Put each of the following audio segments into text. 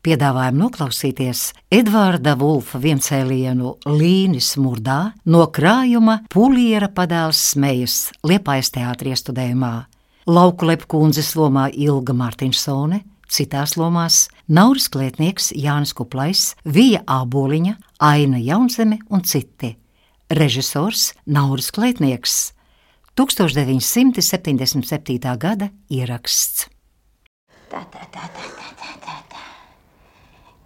Piedāvājam noklausīties Edvarda Vulfa viencēlienu Līnis Murdā no krājuma Puliera padēls smejas Liepājas teātrī studējumā. Lauku lepkundzes lomā Ilga Martinsone, citās lomās Nauris Klietnieks, Jānis Kuplais, Vija Āboliņa, Aina Jaunzeme un citi. Režisors Nauris Klietnieks 1977. gada ieraksts. Tā, tā, tā, tā, tā, tā, tā,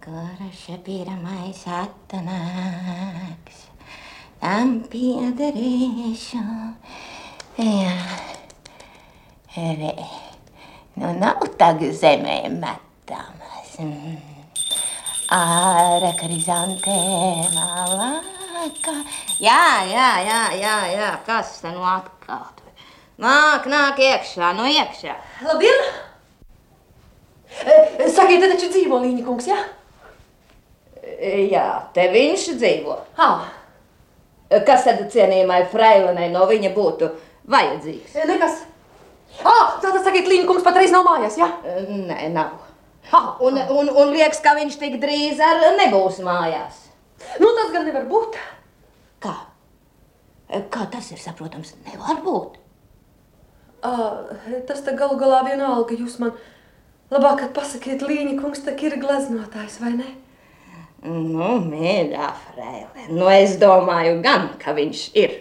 Kurš pirmais atnāks, tam piederēšu. Jā, re, nu nav tagad zemē metamas. Āra krizantēmā laka. Jā, jā, jā, jā, jā, kas te nu atkal? Nāk, nāk iekšā, nu iekšā. Labdien! E, Sakiet, te taču dzīvo Līņa kungs, jā? Jā, te viņš dzīvo. Ah, Kas tad cienījamai Freilenai no viņa būtu vajadzīgs? e, nekas. Ah, tātad sakiet, Līņa kungs patreiz nav mājās, jā? Nē, nav. Ah, Un, un, un liekas, ka viņš tik drīz ar nebūs mājās. nu tas gan nevar būt. Kā? Kā tas ir saprotams? Nevar būt. Ah, tas te galu galā vienalga, jūs man labāk kad pasakiet, Līņa kungs tak ir gleznotājs, vai ne? Nu, mīļā Freile, nu es domāju gan, ka viņš ir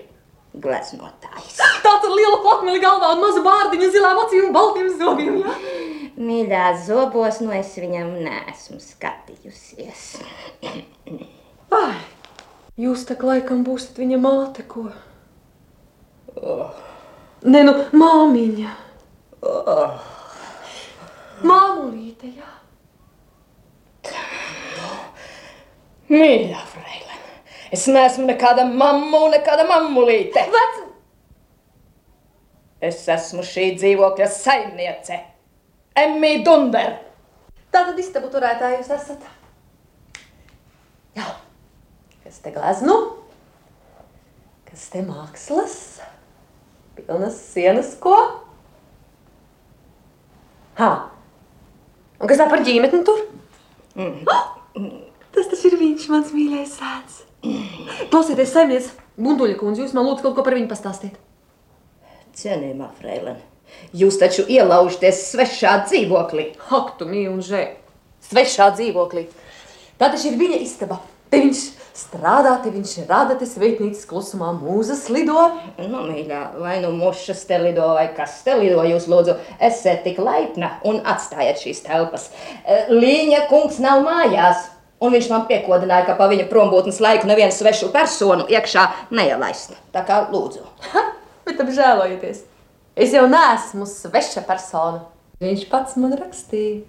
gleznotājs. Tāds ar lielu plakmeli galvā un mazu bārdiņu zilām acīm un baltiem zobiem, jā? Mīļā zobos, nu es viņam neesmu skatījusies. Ai, jūs tak laikam būsiet viņa māte, ko? Nē, nu, māmiņa. Māmulīte, jā. Mīļā Freile, es neesmu nekāda mamma un nekāda mammulīte. Vec, Es esmu šī dzīvokļa saimniece. Emmija Dunder. Tātad istabu turētāji jūs esat. Jā. Kas te gleznu? Kas te mākslas? Pilnas sienas ko? Ha. Un kas tā par ģimetni tur? Mm. Tas taču ir viņš, mans mīļais sēns. Klausieties, saimniec, Bunduļa kundze, jūs man lūdzu kaut ko par viņu pastāstīt. Cienījamā Freilene, jūs taču ielaužaties svešā dzīvoklī. Ak, tu mīli un žē. Svešā dzīvoklī. Tā taču ir viņa istaba. Te viņš strādā, te viņš rada, te sveitnīcas klusumā mūzas lido. Nu, mīļā, vai nu mušas te lido, vai kas te lido, jūs lūdzu, esiet tik laipna un atstājiet šīs telpas. Līņa kungs nav mājās, un viņš man piekodināja, ka pa viņa prombūtnes laiku nevienu svešu personu iekšā neielaist. Tā kā lūdzu. Ha, bet apžēlojieties. Es jau neesmu sveša persona. Viņš pats man rakstīja.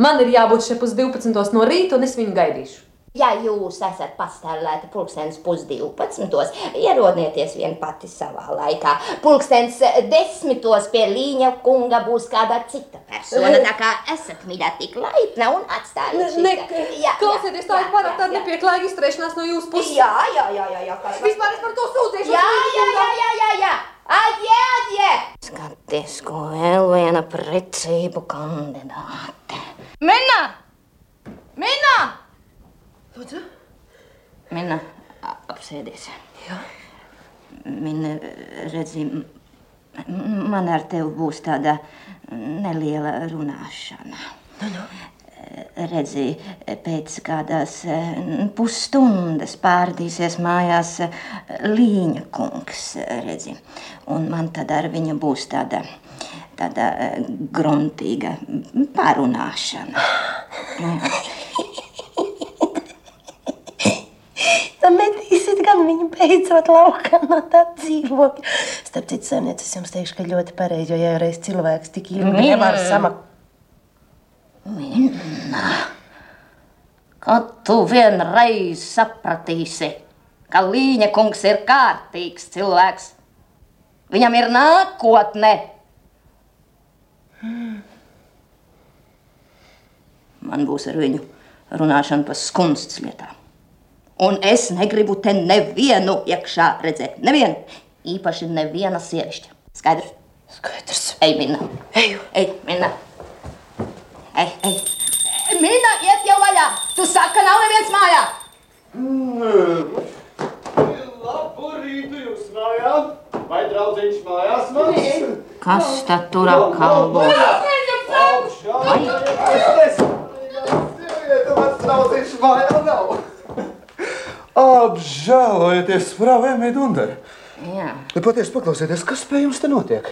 Man ir jābūt šeit pus 12 no rīta, un es viņu gaidīšu. Ja jūs esat pastāvēti pulkstenis pusdivpadsmitos, ierodieties vien pati savā laikā. Pulkstenis desmitos pie līņa kunga būs kāda cita persona. Tā kā esat mīļā tik laipna un atstājiet Ne, te- Jā, klausieties, tā ir pārāk tāda nepieklājīga izturēšanās no jūsu puses. Jā, jā, jā, jā, jā. Kas, Vispār es par to sūdzēšu. jā, jā, jā, jā, jā, jā. Aģē, aģē! Skaties, ko vēl viena precību kandidāte. Minna! Minna! Lūdzu. Minna, apsēdies. Jā. Minna, redzi, man ar tevi būs tāda neliela runāšana. Nu, nu. Redzi, pēc kādas pusstundas pārdīsies mājās Līņa kungs, redzi. Un man tad ar viņu būs tāda, tāda gruntīga pārunāšana. Tad metīsiet gan viņu beidzot laukā no tā dzīvokļa. Starp citu, saimniece, es jums teikšu, ka ļoti pareizi, jo ja reiz cilvēks tik ilgi nevar samak... Minna, kad tu vienreiz sapratīsi, ka Līņa kungs ir kārtīgs cilvēks, viņam ir nākotne. Man būs ar viņu runāšana par skundas lietām. Un es negribu te nevienu iekšā redzēt. Nevienu. Īpaši neviena sievišķa. Skaidrs? Skaidrs. Ej, Minna. Eju. Ej, Minna. Ej, ej. Minna, iet mājā! Tu saki, ka nav neviens mājā! Labu rītu jūs mājā! Vai draudziņš mājās mans? Kas tad tur atkal būs? Mans draudziņš mājā nav! Apžēlojieties, frāvēmī Dundar! Jā. Nu, patiesi paklausieties, kas pie jums te notiek?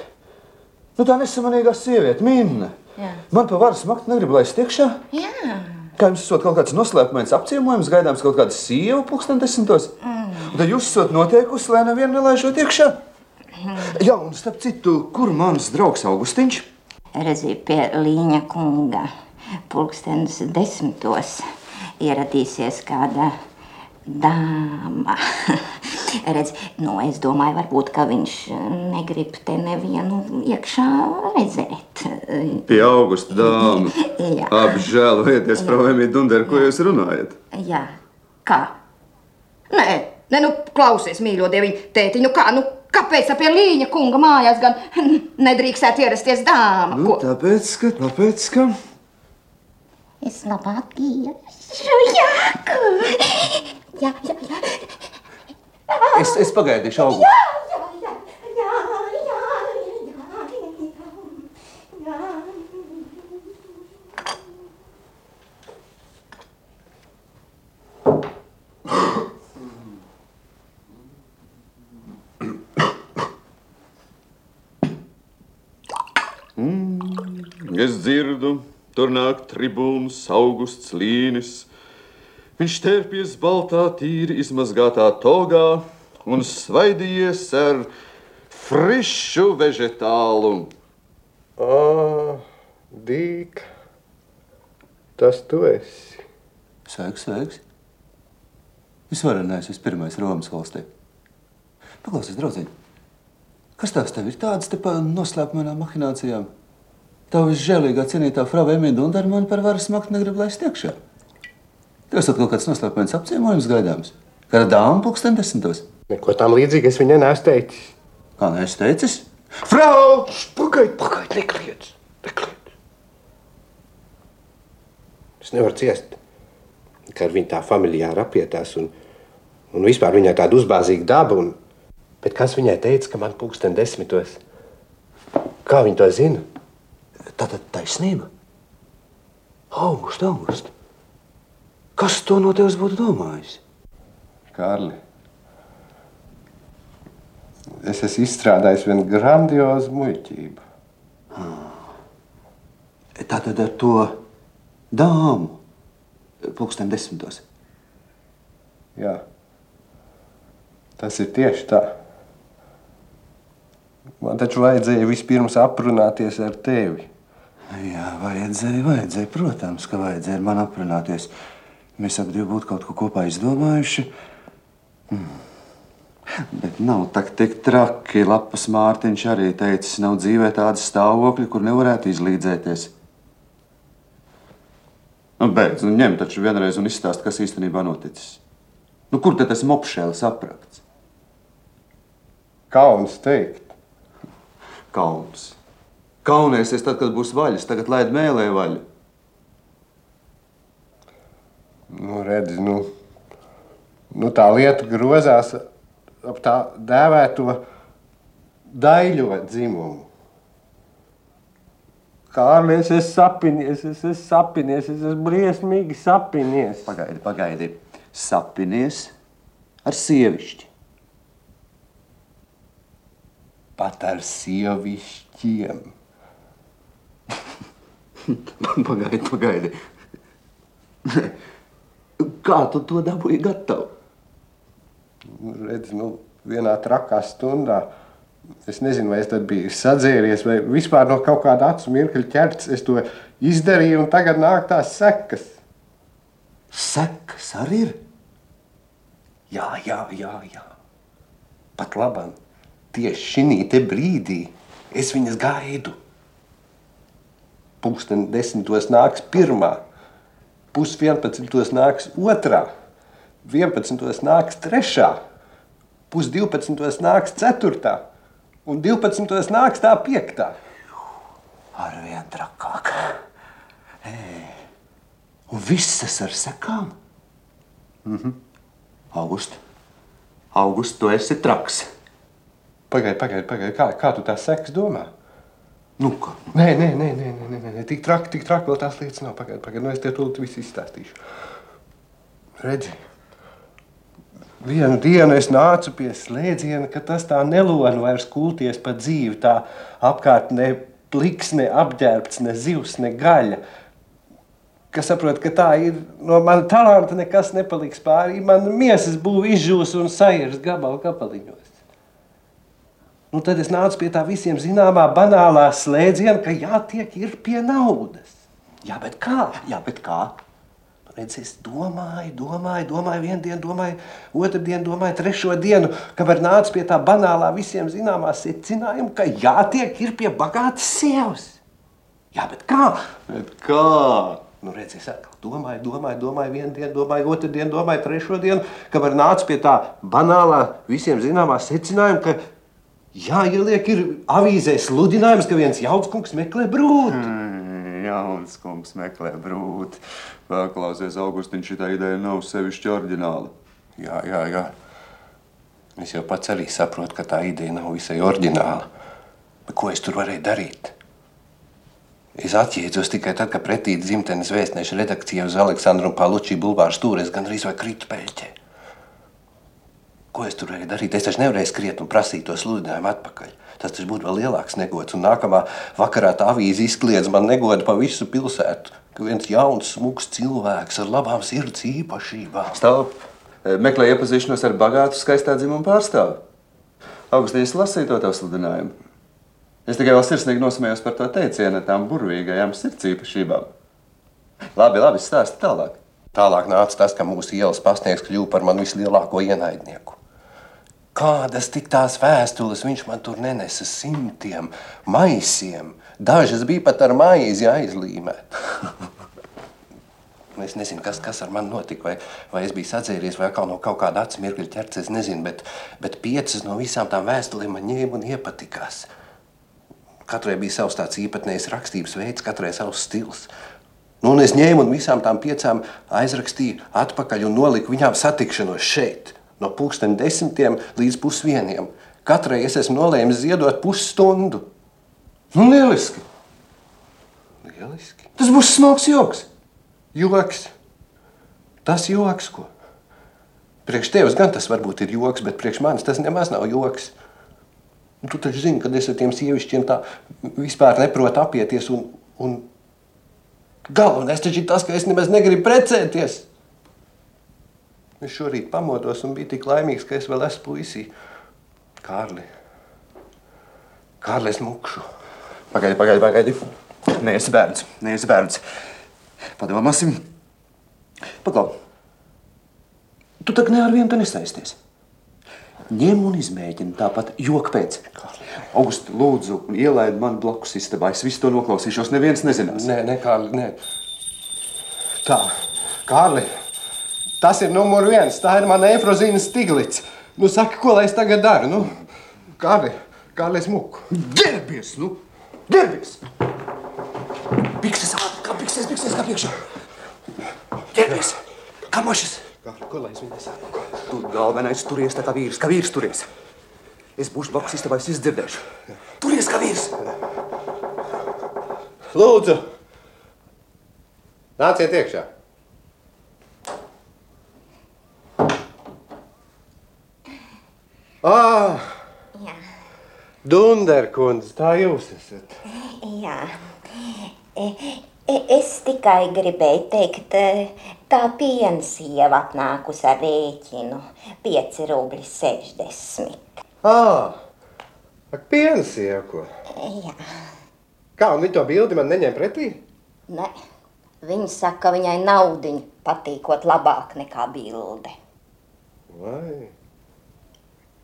Nu, tā nesamanīgā sieviete, Minna. Jā. Man pa varas makt negrib laist iekšā. Jā. Kā jums esot kaut kāds noslēpumains apciemojums, gaidāms kaut kāda sieva pulksten desmitos? Mm. Un tad jūs esat noteikusi, lai nevienu nelaižot iekšā? Mm. Jā, un starp citu, kur mans draugs Augustiņš? Redzi, pie Līņa kunga pulkstenis desmitos ieradīsies kāda dāma. Redz, nu, es domāju, varbūt, ka viņš negrib te nevienu iekšā redzēt. Pie augusta dāmas. Jā. Apžēlojieties, frāvēmī Dundar, ko jūs runājat? Jā, kā? Nē, nē nu, klausies, mīļo dieviņu, tēti, nu kā, nu, kāpēc pie Līņa kunga mājās gan nedrīkstētu ierasties dāma? Nu, tāpēc, ka, tāpēc, ka... Es labāk iešu, jā, jā, jā, jā. Es, es pagaidīšu augustu. Es dzirdu, tur nāk tribūns, augusts līnis. Viņš tērpjas baltā, tīri izmazgātā togā un svaidījies ar frišu vegetālu. Ā, Dīk, tas tu esi. Sveiks, sveiks. Visvarenais, vispirmais Romas valstī. Paklausies, draudziņ, kas tās tev ir tādas te pa noslēpumainām mahinācijām? Tā visžēlīgā cienītā frava Emīļa Dundara man par varas maktu negrib laist iekšā. Tev esat kaut kāds noslēpumains apciemojums gaidāms? Kāda dāma pulksten desmitos? Neko tam līdzīgu es viņai neesmu teicis. Kā neesi teicis? Frau, pagaidi, pagaidi, nekliedz, nekliedz. Es nevaru ciest, ka ar viņu tā familiāri apietās un, un vispār viņai tāda uzbāzīga daba. Un... Bet kas viņai teica, ka man pulksten desmitos? Kā viņa to zina? Tātad taisnība. August, august. Kas to no tevis būtu domājis? Kārli, es esmu izstrādājis vienu grandiozu muļķību. Tātad ar to dāmu pulksten desmitos. Jā, tas ir tieši tā. Man taču vajadzēja vispirms aprunāties ar tevi. Jā, vajadzēja, vajadzēja. Protams, ka vajadzēja ar mani aprunāties. Mēs abi divi būtu kaut ko kopā izdomājuši. Hmm. Bet nav tā tik traki. Lapas Mārtiņš arī teicis, nav dzīvē tāda stāvokļa, kur nevarētu izlīdzēties. Nu, beidz, nu ņem taču vienreiz un izstāst, kas īstenībā noticis. Nu, kur tad tas mopšēlis aprakts? Kauns teikt. Kauns. Kaunēsies tad, kad būs vaļas, tagad laid mēlē vaļu. Nu, redzi, nu, nu tā lieta grozās ap tā dēvēto daļo dzimumu. Kārlis, es sapinies, es esmu sapinies, es esmu briesmīgi sapinies. Pagaidi, pagaidi. Sapinies ar sievišķi. Pat ar sievišķiem. pagaidi, pagaidi. Kā tu to dabūji gatavu? Redz, nu, vienā trakā stundā. Es nezinu, vai es tad biju sadzēries, vai vispār no kaut kāda acu mirkļa ķerts. Es to izdarīju, un tagad nāk tās sekas. Sekas arī ir. Jā, jā, jā, jā. Pat labam, tieši šī brīdī es viņas gaidu. Pūksteni desmitos nāks pirmā, pus vienpadsmitos nāks otrā, vienpadsmitos nāks trešā, pus divpadsmitos nāks ceturtā un divpadsmitos nāks tā piektā. Arvien trakāk. Ei, Un visas ar sekām? Mhm. August, August, tu esi traks. Pagaidi, pagaidi, pagaidi. Kā, kā tu tās sekas domā? Nu, kā? Nē, nē, nē, nē, nē, nē, nē. tik traki, tik traki vēl tās lietas nav. Pagaidi, pagaidi. Nu, es tev to visu izstāstīšu. Redzi, vienu dienu es nācu pie slēdziena, ka tas tā nelona vairs kulties pa dzīvi. Tā apkārt ne pliks, ne apģērbts, ne zivs, ne gaļa. Kas saprot, ka tā ir no mana talanta nekas nepaliks pāri. Man miesas būs izžūs un sajers gabalu gabaliņos. Nu, tad es nācu pie tā visiem zināmā banālā slēdziena, ka jātiek ir pie naudas. Jā, bet kā? Jā, bet kā? Redz, es domāju, domāju, domāju, vienu dienu, domāju, otru dienu, domāju, trešo dienu, kamēr nācu pie tā banālā visiem zināmā secinājuma, ka jātiek ir pie bagātas sievas. Jā, bet kā? Bet kā? Nu, redz, es atkal domāju, domāju, domāju, vienu dienu, domāju, otru dienu, domāju, trešo dienu, kamēr nācu pie tā banālā visiem zināmā secinājuma, ka jāieliek ir avīzē sludinājums, ka viens jauns kungs meklē brūdu. Mm, jauns kungs meklē brūti. Klausies, Augustiņš, šī ideja nav sevišķi oriģināla. Jā, jā, jā. Es jau pats arī saprotu, ka tā ideja nav visai oriģināla. Bet ko es tur varēju darīt? Es atjēdzos tikai tad, kad pretī dzimtenes vēstneša redakcija uz Aleksandru Palučī bulvāru stūres gan arī kritu peļķē. Ko es tur varēju darīt? Es taču nevarēju skriet un prasīt to sludinājumu atpakaļ. Tas taču būtu vēl lielāks negods. Un nākamā vakarā tā avīze izkliedz man negodu pa visu pilsētu. Ka viens jauns, smuks cilvēks ar labām sirds īpašībām. Stāv! Meklē iepazīšanos ar bagātu, skaistā dzimuma pārstāvi. Augustīs lasīja to tavu sludinājumu. Es tikai vēl sirsnīgi nosmējos par to teicienu, tām burvīgajām sirds īpašībām. Labi, labi, stāsti tālāk. Tālāk nāca tas, ka mūsu ielas pasniegs kļuva par manu vislielāko ienaidnieku. Kādas tik tās vēstules viņš man tur nenesa simtiem, maisiem. Dažas bija pat ar maizi aizlīmēt. Es nezinu, kas, kas ar mani notika, vai, vai es biju sadzēries, vai atkal no kaut kāda acu mirkļa ķerts. Es nezinu, bet, bet piecas no visām tām vēstulēm man ņēma un iepatikās. Katrai bija savs tāds īpatnējs rakstības veids, katrai savs stils. Nu, un es ņēmu un visām tām piecām aizrakstīju atpakaļ un noliku viņām satikšanos šeit, no pulksten desmitiem līdz pusvieniem. Katrai es esmu nolēmis ziedot pusstundu. Nu, lieliski! Lieliski! Tas būs smalks joks! Joks! Tas joks, ko? Priekš tevis gan tas varbūt ir joks, bet priekš manis tas nemaz nav joks. Un tu taču zini, ka es ar tiem sievišķiem tā vispār neprotu apieties un, un Galvenais taču ir tas, ka es nemaz negribu precēties. Es šorīt pamodos un biju tik laimīgs, ka es vēl esmu puisī. Kārli, Kārli, es mukšu. Pagaidi, pagaidi, pagaidi. Nē, es bērns, nē, es bērns. Padomāsim. Paklau. Tu tak ne ar vienu te nesaisties. Ņem un izmēģini tāpat joka pēc. Augusti, lūdzu, ielaid man blakus istabā. Es visu to noklausīšos. Neviens nezinās. Nē, nē, Kārli, nē. Tā, Kārli, tas ir numur viens. Tā ir mana efrozīna stiglits. Nu, saki, ko lai es tagad daru? Nu, Kārli, Kārli, es muku. Ģērbies, nu! Ģērbies! Pikses ātri, kā pikses, pikses, kā priekšā. Ģērbies! Kā mošas! Kārli, ko lai es viņai saku? Tu galvenais turies tā kā vīrs, kā vīrs turies. Es būšu blakus istabā, es izdzirdēšu. Turies kā vīrs! Lūdzu, nāciet iekšā. Ah, Jā, Dunderkundze, tā jūs esat. jā. E, e, Es tikai gribēju teikt, e, tā piensieva atnākus ar rēķinu 5 rubļi 60. Ah, ak, piensieva, ko? Jā, Kā, un viņi to bildi man neņem pretī? ne. Viņa saka, ka viņai naudiņa patīkot labāk nekā bilde. Vai?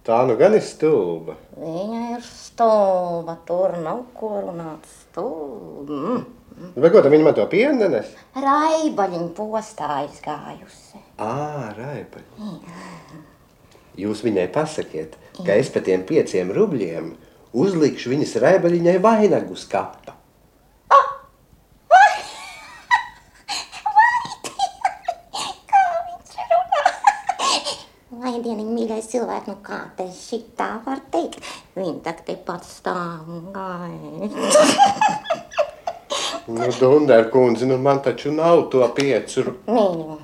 Tā nu gan ir stulba. Viņa ir stulba, tur nav ko runāt stulba. Mm. Bet ko, tad viņi man to pienu nenes? Raibaļiņa postā aizgājusi. Ā, raibaļi. Jūs viņai pasakiet, ka es par tiem pieciem rubļiem uzlikšu viņas raibaļiņai vainagu uz kapa. Vai mīļais cilvēks, nu kā te šitā var teikt? Viņa tak te pat stāv un gaida. Nu, Dunder kundze, nu man taču nav to piecu. Mīļo,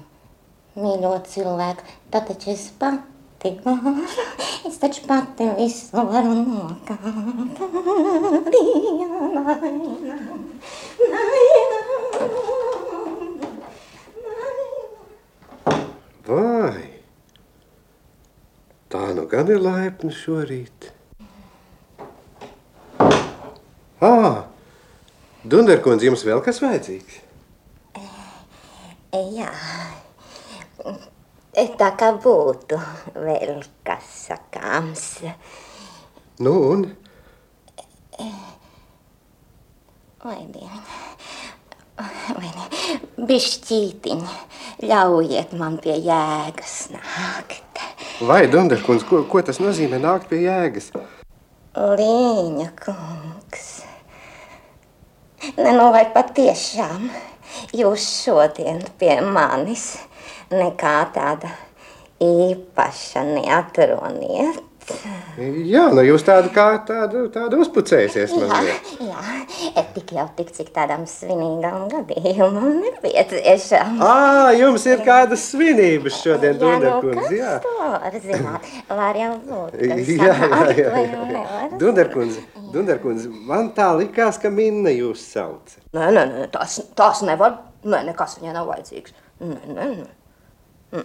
mīļo cilvēku, tad taču es pati varu. Es taču pati visu varu nokāpt. Vai? Tā nu gan ir laipna šorīt. Ah, Dunderkundze, jums vēl kas vajadzīgs? Jā, tā kā būtu vēl kas sakāms. Nu, un? Vai dieniņ, vai ne, bišķītiņ, ļaujiet man pie jēgas nākt. Vai, Dunderkundze, ko, ko tas nozīmē nākt pie jēgas? Līņa kungs. Ne, nu vai patiešām jūs šodien pie manis nekā tāda īpaša neatroniet? Jā, nu jūs tādu kā tādu, tādu uzpucējusies Jā, jā, tik jau tik, cik tādam svinīgam gadījumam nepieciešams. Ā, jums ir kādas svinības šodien, Jā, nu, Dunderkundze, jā. kas to zināt? Var jau būt, ka Jā, jā, jā, jā, jā. Dunderkundze, Dunderkundze, man tā likās, ka Minna jūs sauc. Nē, nē, nē tas, tas nevar. Nē, nekas viņai nav vajadzīgs. Nē, nē, nē.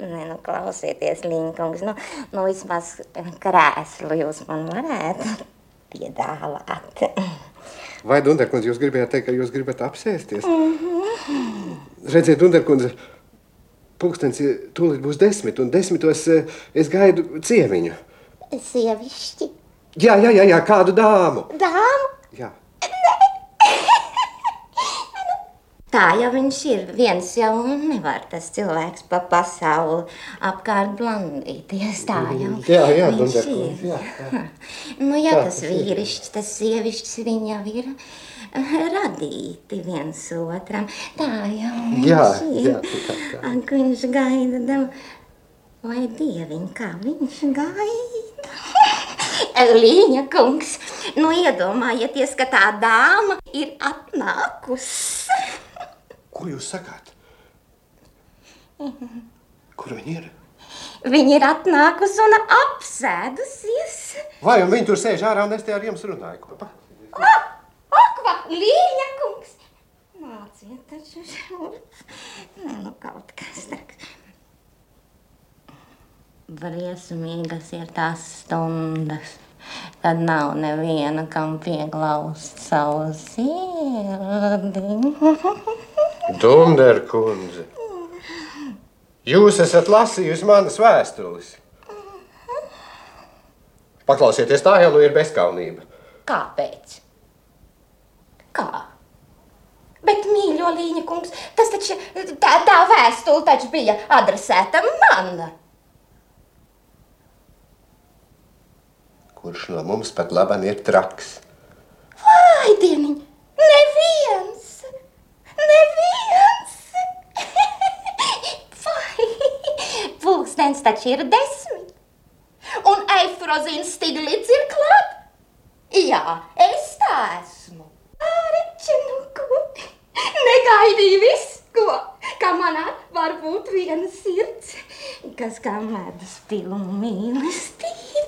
Nē, nu, klausieties, Linkungs, nu, nu vismaz krēslu jūs man varētu piedāvāt. Vai, Dunderkundze, jūs gribējāt teikt, ka jūs gribat apsēsties? Redziet, Dunderkundze, pulkstens tūlīt būs desmit, un desmitos eh, es gaidu ciemiņu. Sievišķi, Jā, jā, jā, jā kādu dāmu. dāmu, Jā. Tā jau viņš ir. Viens jau nevar tas cilvēks pa pasauli apkārt blandīties. Tā jau Jā, jā, viņš ir. jā, jā. Nu, ja Tā tas tas ir. vīrišķis, tas sievišķis, viņi jau ir eh, radīti viens otram. Tā jau Jā, viņš ir. jā, tā, tā. Ak, viņš gaida, dev... vai dieviņ, kā viņš gaida? Līņa kungs, nu iedomājieties, ka tā dāma ir atnākusi. Ko jūs sakāt? Kur viņi ir? Viņa ir atnākusi un apsēdusies. Vai viņi tur sēž ārā un es te ar jums runāju kopā? Ak, va, Līņa kungs! Nāciet taču šurp. Nē, nu kaut kas tāds. Briesmīgas ir tās stundas, kad nav neviena, kam pieglauzt savu sirdi. Dunderkundze, jūs esat lasījusi manas vēstules. Paklausieties, tā jau ir bezskaunība. Kāpēc? Kā? Bet, mīļo Līņa kungs, tas taču, tā, tā vēstule taču bija adresēta man. Kurš no mums pat labam ir traks? Ai, dieniņ, neviens! Neviens! Vai, pulkstens taču ir desmit. Un Eifrozīns Stiglits ir klāt. Jā, es tā esmu. Āreči, nu ko? Negaidīju visu, ko? Kā manā var būt viena sirds, kas kā medus pilnu mīlestības.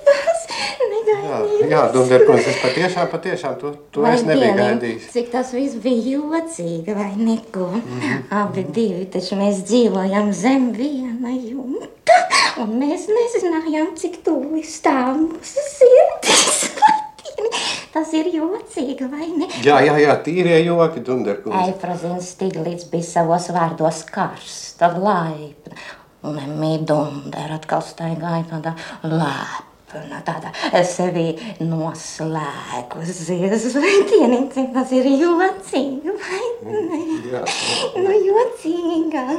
Jā, jā visu. Dunderkundze, es patiešām, patiešām to, to Vai es nebiju gaidījis. Cik tas viss bija jocīgi, vai neko? Mm -hmm. Abi divi taču mēs dzīvojam zem viena jumta, un mēs nezinājām, cik tuvu stāv mūsu sirdis. Tas ir jocīgi, vai ne? Jā, jā, jā, tīrie joki, Dunderkundze. Eifrazins Stiglīts bija savos vārdos karsta, laipna, un Midundera atkal staigāja tādā lēpna, tādā sevi noslēgusies. Vai dieniņ, cik tas ir jocīgi, vai ne? Jā. Nu, jocīga.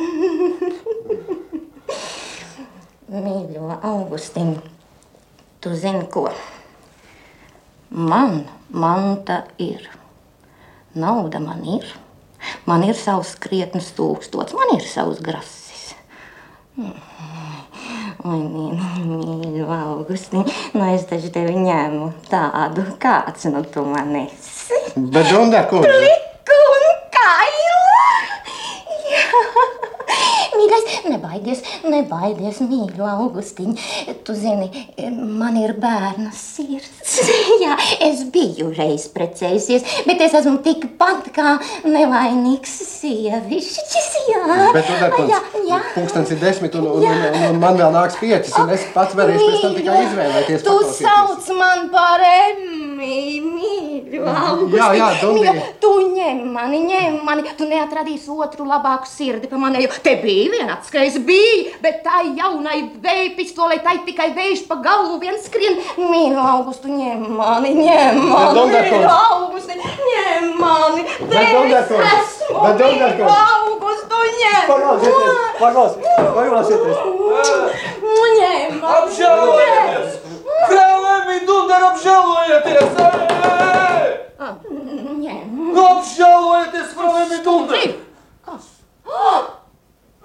Mīļo Augustīnu, tu zini ko? Man manta ir, nauda man ir, Man ir savs krietnes tūkstots, man ir savs grasis. Oi, mīļo, Augusti, nu es taču tevi ņēmu tādu, kāds nu tu man esi. Bet, Dunda, kundze, Pliku un kaila! Jā. Mīļais, nebaidies, nebaidies, mīļo Augustiņ. Tu zini, man ir bērna sirds. Jā, es biju reiz precējusies, bet es esmu tikpat kā nevainīgs sievišķis. Jā, bet, Dunda, jā, jā. pulkstens ir desmit, un, un, un, un, man vēl nāks piecas, un es pats varēšu pēc tam tikai izvēlēties. Tu sauc man par Emmi, mīļo Augusti. Jā, jā. Mīļo, Tu ņem mani, ņem mani. Tu neatradīsi otru labāku sirdi par manējo. Te bija viens, ka es biju, bet tā jaunai vēja pistolē, tai tikai vējš pa galvu viens skrien. Mīļo Augustu, ņem mani, ņem mani. Mīļo. Augusti, ņem mani. Te es esmu, mīļo. Augustu, ņem. Paklausieties, paklausieties, paklausieties. Ņem mani. Apžēlojieties! Krāvēmi Dundar apžēlojieties! Ej! Ņem. Nu, apžēlojieties, Krāvēmi Dundar! Kas?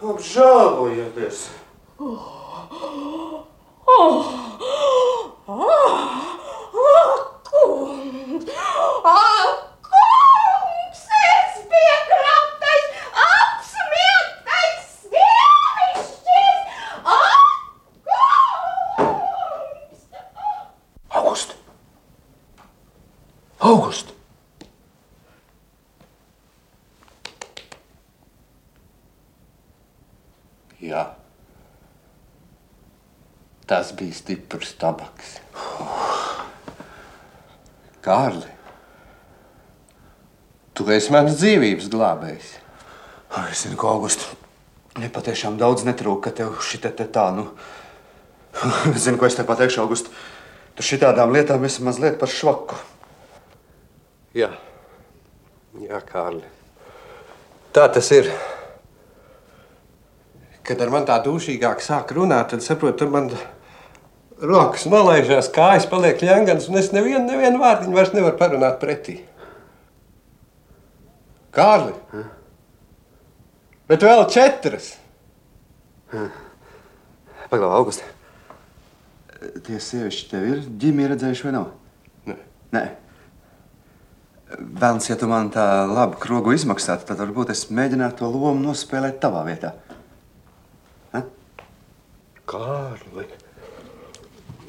Apžēlojieties! Kungs, es biju kraptais, apsmiektais sievišķis! Ak, kungs! August! August! Jā. Tas bija stiprs tabaks. Kārli, tu esi mans dzīvības glābējs. Es zinu, ka Augusts nepatiešām daudz netrūka, ka tev šī te tā, nu. Zinu, ko es tev pateikšu, August. Tu šitādām lietām esi mazliet par švaku. Jā, Jā Kārli. Tā tas ir. Kad ar mani tā dušīgāk sāk runāt, tad saprotu, ka man rokas nolaižās, kājas paliek ļenganas, un es nevienu, nevienu vārdiņu vairs nevaru parunāt pretī. Kārli! Bet vēl četras! Pagaidām, August. Tie sievišķi tev ir ģimeni redzējuši vai nav? Nē. Nē. Vēlams, ja tu man tā labi krogu izmaksātu, tad varbūt es mēģinātu to lomu nospēlēt tavā vietā. Ha? Kārli!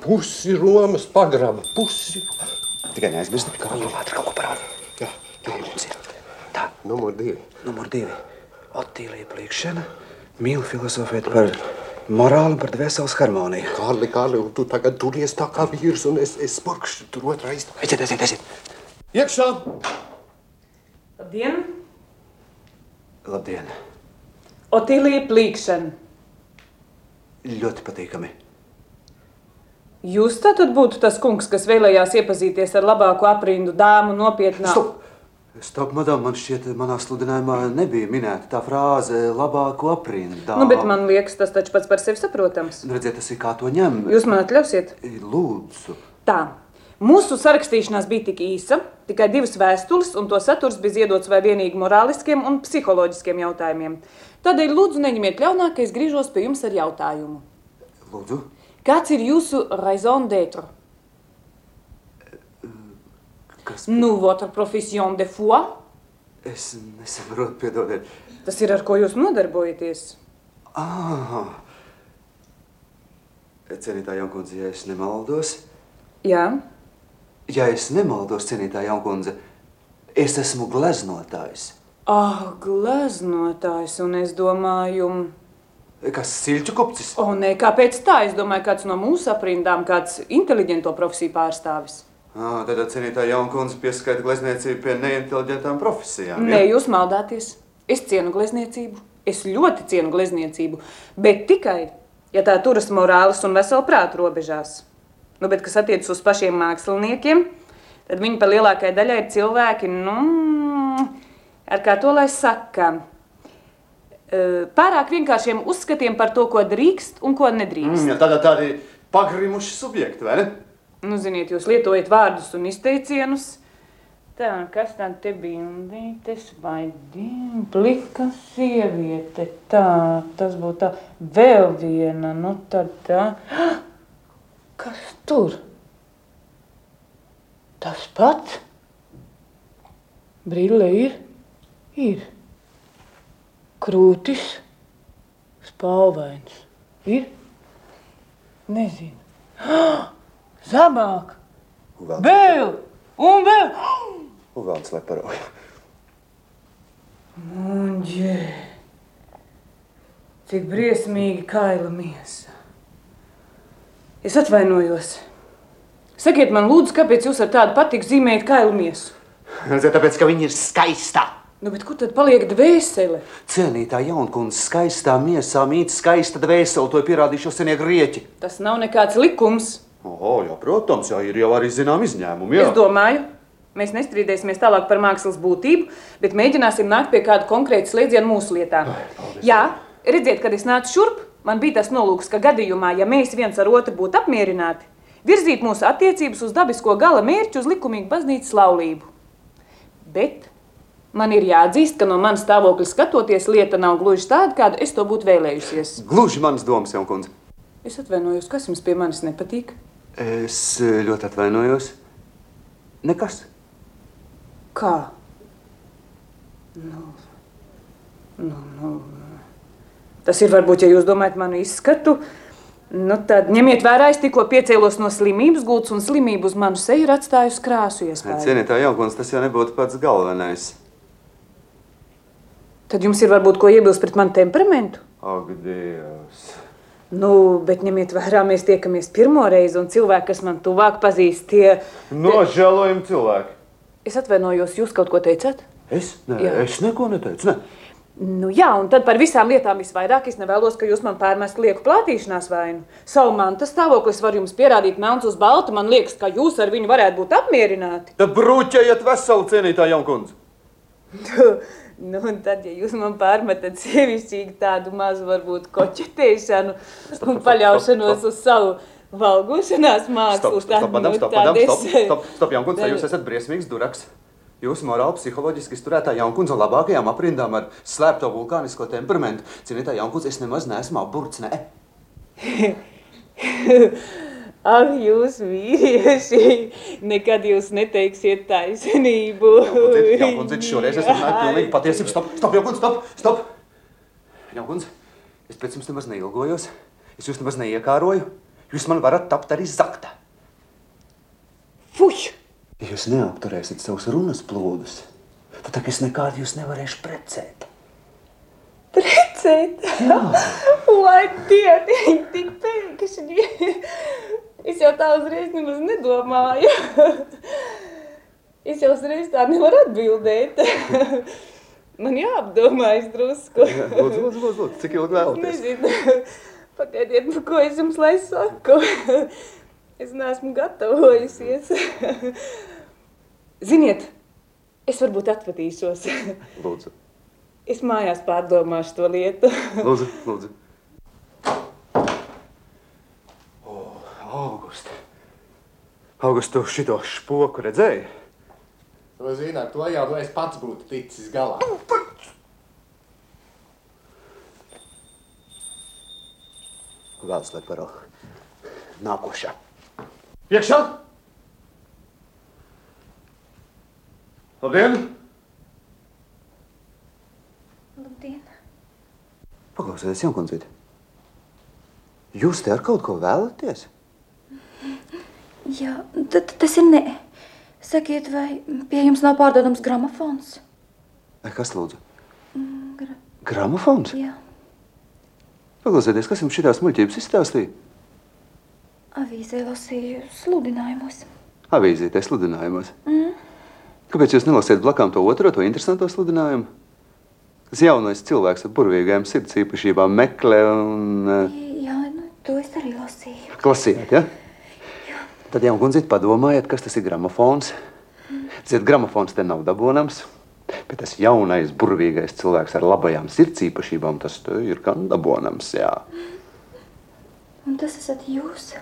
Pusi Romas pagraba, pusi. Tikai neaizmirsti, kā jau ātri kaut ko parādīt. Jā, Mums ir tā, numur divi. numur divi. Otīlija pliekšana, mīlu filozofēt par morāli par dvēseles harmoniju. Kārli, Kārli, un tu tagad turies tā kā vīrs, un es, es spurkšu tur otrā istabā. Aiziet, aiziet, aiziet! Iekšā! Labdien! Labdien! Otīlija Plīkšana. Ļoti patīkami. Jūs tātad būtu tas kungs, kas vēlējās iepazīties ar labāko aprindu dāmu nopietnā. Stop! Stop, madam, man šķiet, manā sludinājumā nebija minēta tā frāze labāko aprindā. Nu, bet man liekas, tas taču pats par sevi saprotams. Nu, Redziet, tas ir kā to ņem. Jūs man atļausiet? Lūdzu. Tā. Mūsu sarakstīšanās bija tik īsa, tikai divas vēstules, un to saturs bija ziedots vai vienīgi morāliskiem un psiholoģiskiem jautājumiem. Tādēļ lūdzu neņemiet ļaunā, ka es griežos pie jums ar jautājumu. Lūdzu. Kāds ir jūsu raison d'être? Kas? Nu, votre profession de foi? Es nesaprotu, piedodiet. Tas ir ar ko jūs nodarbojaties? Ah. Cienītā jaunkundze, ja es nemaldos, Jā, ja es nemaldos, cienītā jaunkundze, es esmu gleznotājs. ah, gleznotājs, un es domāju, Kas silču kupcis? o, nē, kāpēc tā? Es domāju, kāds no mūsu aprindām, kāds inteliģento profesiju pārstāvis. Ah, tad cienītā jaunkundze pieskaita glezniecību pie neinteliģentām profesijām. Nē, jūs maldāties. Es cienu glezniecību. Es ļoti cienu glezniecību, bet tikai, ja tā turas morāles un vesela prāta robežās. Nu, bet kas attiecas uz pašiem māksliniekiem, tad viņi pa lielākajai daļai ir cilvēki, nu, ar kā to lai saka, eh, pārāk vienkāršiem uzskatiem par to, ko drīkst un ko nedrīkst. Mm, tāda tādi pagrimuši subjekti, vai ne? Nu, ziniet, jūs lietojat vārdus un izteicienus, Tā, kas tad te bija? Undītes vai dimplika sieviete? Tā, tas būtu tā. Vēl viena, nu tad tā. Kas tur? Tas pats? Brille ir? Ir. Krūtis? Spalvains. Ir? Nezinu. Zemāk! Vēl! Un vēl! Uvelns leparoja. Muņģē! Cik briesmīgi kaila miesa. Es atvainojos. Sakiet man, lūdzu, kāpēc jūs ar tādu patiku zīmējat kailu miesu? Tāpēc, ka viņa ir skaista. Nu, bet kur tad paliek dvēsele? Cienītā jaunkundze, skaistā miesā mīt skaista dvēsele, to ir pierādījuši senie grieķi. Tas nav nekāds likums. O, jā, protams, jā, ir jau arī zinām izņēmumi. Jā. Es domāju, mēs nestrīdēsimies tālāk par mākslas būtību, bet mēģināsim nākt pie kāda konkrēta slēdziena mūsu lietā. Jā, redziet, kad es nācu šurp, man bija tas nolūks, ka gadījumā, ja mēs viens ar otru būtu apmierināti, virzīt mūsu attiecības uz dabisko gala mērķu, uz likumīgu baznīcas laulību. Bet man ir jāatzīst, ka no manas stāvokļa skatoties, lieta nav gluži tāda, kāda es to būtu vēlējusies. Gluži manas domas, jaunkundze. Es atvainojos, kas jums pie manis nepatīk. Es eh, ļoti atvainojos. Nekas. Kā? Nu, nu, nu. Tas ir varbūt, ja jūs domājat manu izskatu. Nu, tad ņemiet vērā, es tikko piecēlos no slimības gultas, un slimība uz manu seju ir atstājusi krāsu iespēju. Cienītā jaunkundze, tas jau nebūtu pats galvenais. Tad jums ir varbūt ko iebilst pret manu temperamentu? Ak, Dievs! Nu, bet ņemiet vērā, mēs tiekamies pirmo reizi, un cilvēki, kas man tuvāk pazīst, tie... Nožēlojami cilvēki. Es atvainojos, jūs kaut ko teicāt? Es? Jā. es neko neteicu. Ne. Nu, jā, un tad par visām lietām visvairāk es nevēlos, ka jūs man pārmest lieku plātīšanās vainu. Savu mantu stāvoklis var jums pierādīt melns uz baltu. Man liekas, ka jūs ar viņu varētu būt apmierināti. Tad brūķējiet veselu cienītā jaunkundze. Nu, un tad, ja jūs man pārmetat sievišķīgi tādu mazu, varbūt koķetēšanu un paļaušanos uz savu valgošanās mākslu, Stop, stop, madam, stop, tad madam, es- stop, stop, stop, jaunkundze, jūs esat briesmīgs duraks. Jūs morāli psiholoģiski izturētā jaunkundze labākajām aprindām ar slēpto vulkānisko temperamentu. Cienītā jaunkundze, es nemaz neesmu apburts, ne? Ak, jūs vīrieši, nekad jūs neteiksiet taisnību. Jaunkundze, šoreiz es runāju pilnīgi patiesību. Stop, stop, jaunkundze, stop, stop! Jaunkundze, es pēc jums nemaz neilgojos. Es jūs nemaz neiekāroju. Jūs man varat tapt arī zakta. Fuj! Ja jūs neapturēsiet savus runas plūdus, tad tā, es nekādu jūs nevarēšu precēt. Precēt! Lai tie viņi tik pēkšņi! Es jau tā uzreiz nemaz nedomāju. Es jau uzreiz tā nevaru atbildēt. Man jāapdomājas drusku. Lūdzu, lūdzu, lūdzu, cik ilgi vēlaties? Nezinu. Pagaidiet, nu, ko es jums lai saku. Es neesmu gatavojusies. Ziniet, es varbūt atvadīšos. Lūdzu, Es mājās pārdomāšu to lietu. lūdzu, lūdzu. O, Augusta. Augusta, tu šito špoku redzēji? To zini, ar to jau es pats būtu ticis galā. Vēl sleparo. Nākošā. Iekšā! Labdien! Labdien! Paklausieties, jaunkundzīte. Jūs te ar kaut ko vēlaties? Jā, tad tas ir nē. Sakiet, vai pie jums nav pārdodams gramofons? Kas lūdzu? Gra Gramofons? jā, Paklausieties, kas jums šitās muļķības izstāstīja? avīzē lasīju sludinājumos. Avīzītē sludinājumos. Mm. Kāpēc jūs nelasiet blakām to otro, to interesanto sludinājumu? Tas jaunais cilvēks ar burvīgām sirds īpašībām meklē un uh, Jā, nu, to es arī lasīju. klasījāt, ja? Tad jau gundzīt padomājiet, kas tas ir gramofons. Ziniet, gramofons te nav dabonams, bet tas jaunais burvīgais cilvēks ar labajām sirds īpašībām, tas ir gan dabonams, jā. Un tas esat jūs?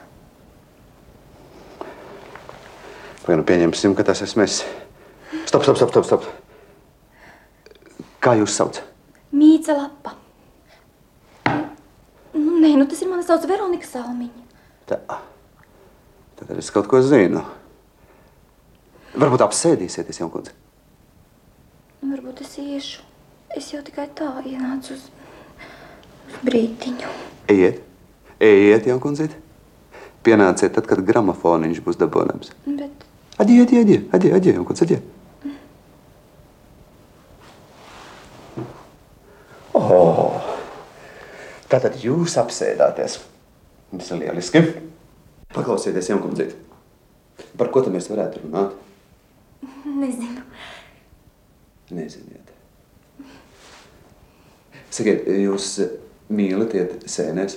Vai nu pieņemsim, ka tas esmu es. Stop, stop, stop, stop, stop. Kā jūs sauc? Mīca lapa. Nu, nē, nu tas ir mani sauc Veronika Salmiņa. Tā. Tad es kaut ko zinu. Varbūt apsēdīsieties, Jankundze. Nu, varbūt es iešu. Es jau tikai tā ienācu uz, uz brītiņu. Ejiet, ejiet, Jankundzīt. Pienāciet tad, kad gramofoniņš būs dabonams. Bet Adie, adie, adie, adie, adie, Jankundze, adie. Oh, tātad jūs apsēdāties. Tas ir lieliski. Paklausieties, Jankundzīt. Par ko tad mēs varētu runāt? nezinu. Neziniet. Sakiet, jūs mīlat iet sēnēs?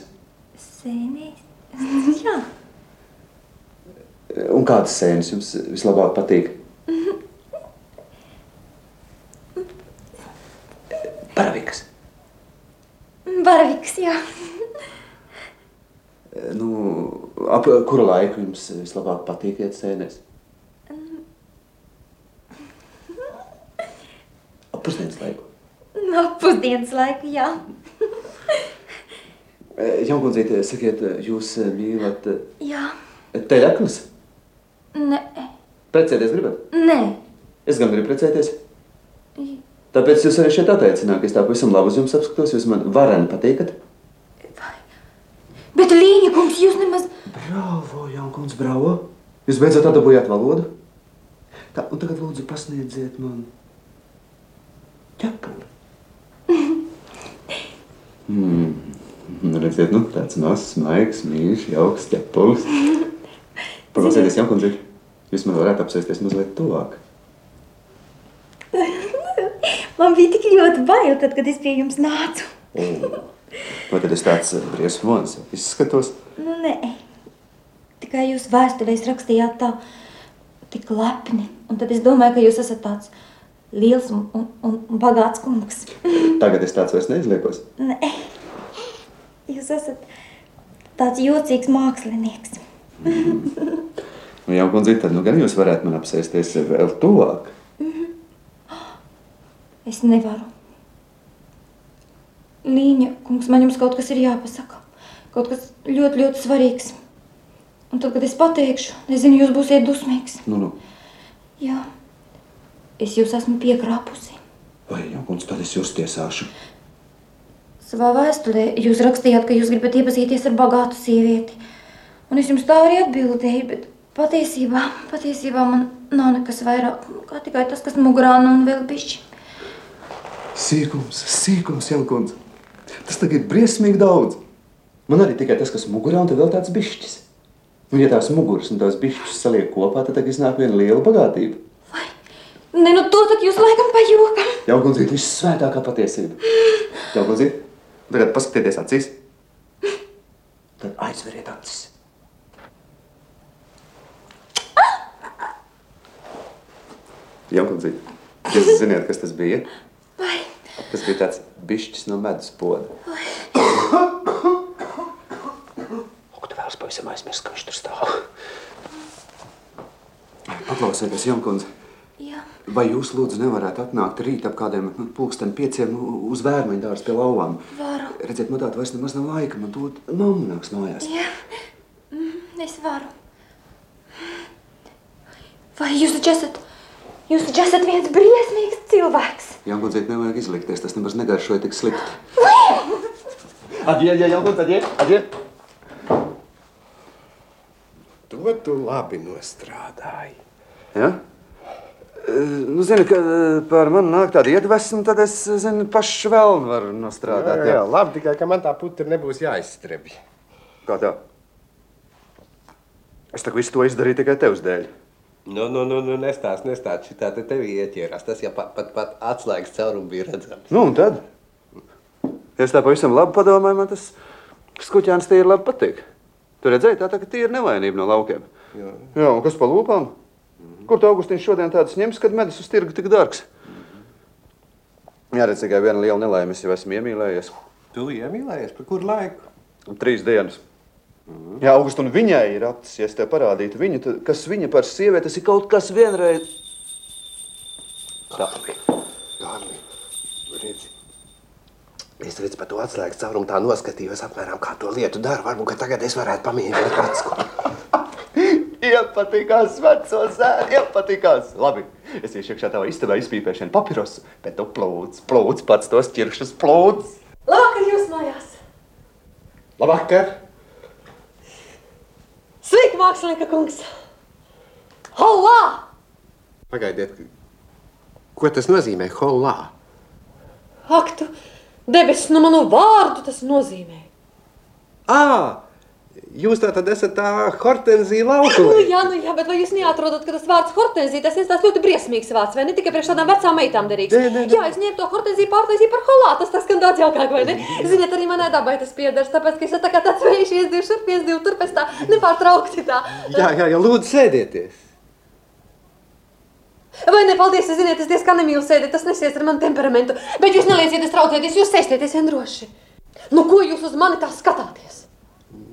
Sēnīs. Jā. Un kādas sēnes jums vislabāk patīk? Paraviks. Baraviks, jā. Nu, ap kuru laiku jums vislabāk patīk iet sēnēs? Ap pusdienas laiku. No pusdienas laika, jā. Jaungundzīte, sakiet, jūs mīlat Jā. teļaknas? Nē. Precēties gribat? Nē. Es gan gribu precēties. Tāpēc jūs arī šeit atteicināt, ka es tā pavisam labi uz jums apskatos, jūs man vareni patīkat. Bet Līņa kungs, jūs nemaz... Bravo, Jankundze, bravo! Jūs beidzot atdabūjāt valodu? Tā, un tagad lūdzu pasniedziet man ķepuri. Mm. Redziet, nu, tāds mazs, maigs, mīļš, jauks ķepulis. Paklausieties, Jankundze, jūs man varētu apsēsties mazliet tuvāk. Man bija tik ļoti bail, tad, kad es pie jums nācu. Vai tad es tāds eh, briesmonis izskatos? Nu, nē. Tikai jūs vēsturēs rakstījāt tā, tik lepni. Un tad es domāju, ka jūs esat tāds liels un, un, un bagāts kungs. Tagad es tāds vairs neizliekos. Nē. Jūs esat tāds jocīgs mākslinieks. Nu, Jankundze, tad nu gan jūs varētu man apsēsties vēl tuvāk. Es nevaru. Līņa, kungs, man jums kaut kas ir jāpasaka. Kaut kas ļoti, ļoti svarīgs. Un tad, kad es pateikšu, nezinu, jūs būsiet dusmīgs. Nu, nu. Jā, es jūs esmu piekrāpusi. Vai, Jankundze, tad es jūs tiesāšu? Savā vēsturē jūs rakstījāt, ka jūs gribat iepazīties ar bagātu sievieti. Un es jums tā arī atbildēju, bet patiesībā, patiesībā man nav nekas vairāk, kā tikai tas, kas mugurā nu un vēl bišķi. Sīkums, sīkums, Jankundze. Tas tagad ir briesmīgi daudz. Man arī tikai tas, kas mugurā, un tad vēl tāds bišķis. Un ja tās muguras un tās bišķis saliek kopā, tad tagad iznāk viena liela bagātība. Nē, nu to tak jūs laikam pa jokam. Jankundze, viss svētākā patiesība. Jankundze, tagad paskatieties acīs. Tad aizveriet acis. Jankundze, jūs ziniet, kas tas bija? Vai? Tas bija tāds bišķis no medus poda. Ak, tu vēlas pavisam aizmirst, ka viņš tur stāv. Paklausieties, Jankundze. Jā. Vai jūs lūdzu nevarētu atnākt rīt ap kādiem nu, pulksten pieciem uz vērmeņu dārstu pie lauvām? Varu. Redziet, man tāda vairs nemaz nav laika, man tūlīt mamma nāks mājās. Jā, mm, es varu. Vai jūs taču esat, jūs taču esat viens briesmīgs cilvēks? Jankundzīt nevajag izlikties, tas nemaz negaršoja tik slikti. Adie, adie, Jankundze, adie, adie. To tu labi nostrādāji. Ja? E, Nu, zini, ka e, par mani nāk tāda iedvesma, tad es, zinu, pašu vēl varu nostrādāt. Jā, jā, labi, tikai ka man tā putra nebūs jāizstrebj. Kā tā? Es tā visu to izdarīju tikai tevs dēļ. Nu, nu, nu, nu nestāst, nestāst. Šitā te tevi ieķērās. Tas jau pat, pat, pat atslēgas caurumu bija redzams. Nu, un tad? Es tā pavisam labi padomāju, man tas skuķēns tie ir labi patīk. Tu redzēji, tā tā ka tie ir nevainība no laukiem. Jā. Jā, un kas pa lūpām? Kur tu Augustīns šodien tādas ņems, kad medus uz tirgu tik dārgs? Jā, redz, tikai viena liela nelaime, es jau esmu iemīlējies. Tu iemīlējies par kuru laiku? Trīs dienas. Jā, August, un viņai ir acis, ja es tev parādītu viņu, tad kas viņa par sievieti, tas ir kaut kas vienreiz. Kārli, Kārli, redzi. Es redzu par to atslēgas caurumu tā noskatījos apmēram, kā to lietu dara. Varbūt, ka tagad es varētu pamēģināt atsku. Iepatikās, veco zēnu, iepatikās. Labi, es iešu iekšā tavā istabā izpīpēšanu papirosu, bet tu plūc, plūc pats tos ķiršus plūc. Labvakar jūs mājās! Labvakar! Sveiki, mākslinieka kungs! Hollā! Pagaidiet, ko tas nozīmē holā? Ak, tu debesis no manu vārdu tas nozīmē. Ā, jūs tā tad esat tā hortenzija Nu, laukuma. jā, nu jā, bet vai jūs neatrodat, ka tas vārds hortenzija, tas ir tāds ļoti briesmīgs vārds, vai ne tikai priekš tādām vecām meitām derīgs? Nē, nē, nē. Jā, es ņēmu to hortenziju pārtaisīju par holā, tas tas skan daudz jaukāk, vai ne? Ziniet, arī manai dabai tas piedars, tāpēc, ka es tā kā tāds vējš, iesdivu šurp, iesdivu tur, pēc tā nepārtraukti tā. Jā, jā, jā, lūdzu, sēdieties. Vai ne, paldies, es ziniet, es diezgan nemīlu sēdēt, tas nesies ar manu temperamentu, bet jūs neliecieties traucēties, jūs sēstieties vien droši. Nu, ko jūs uz mani tā skatāties?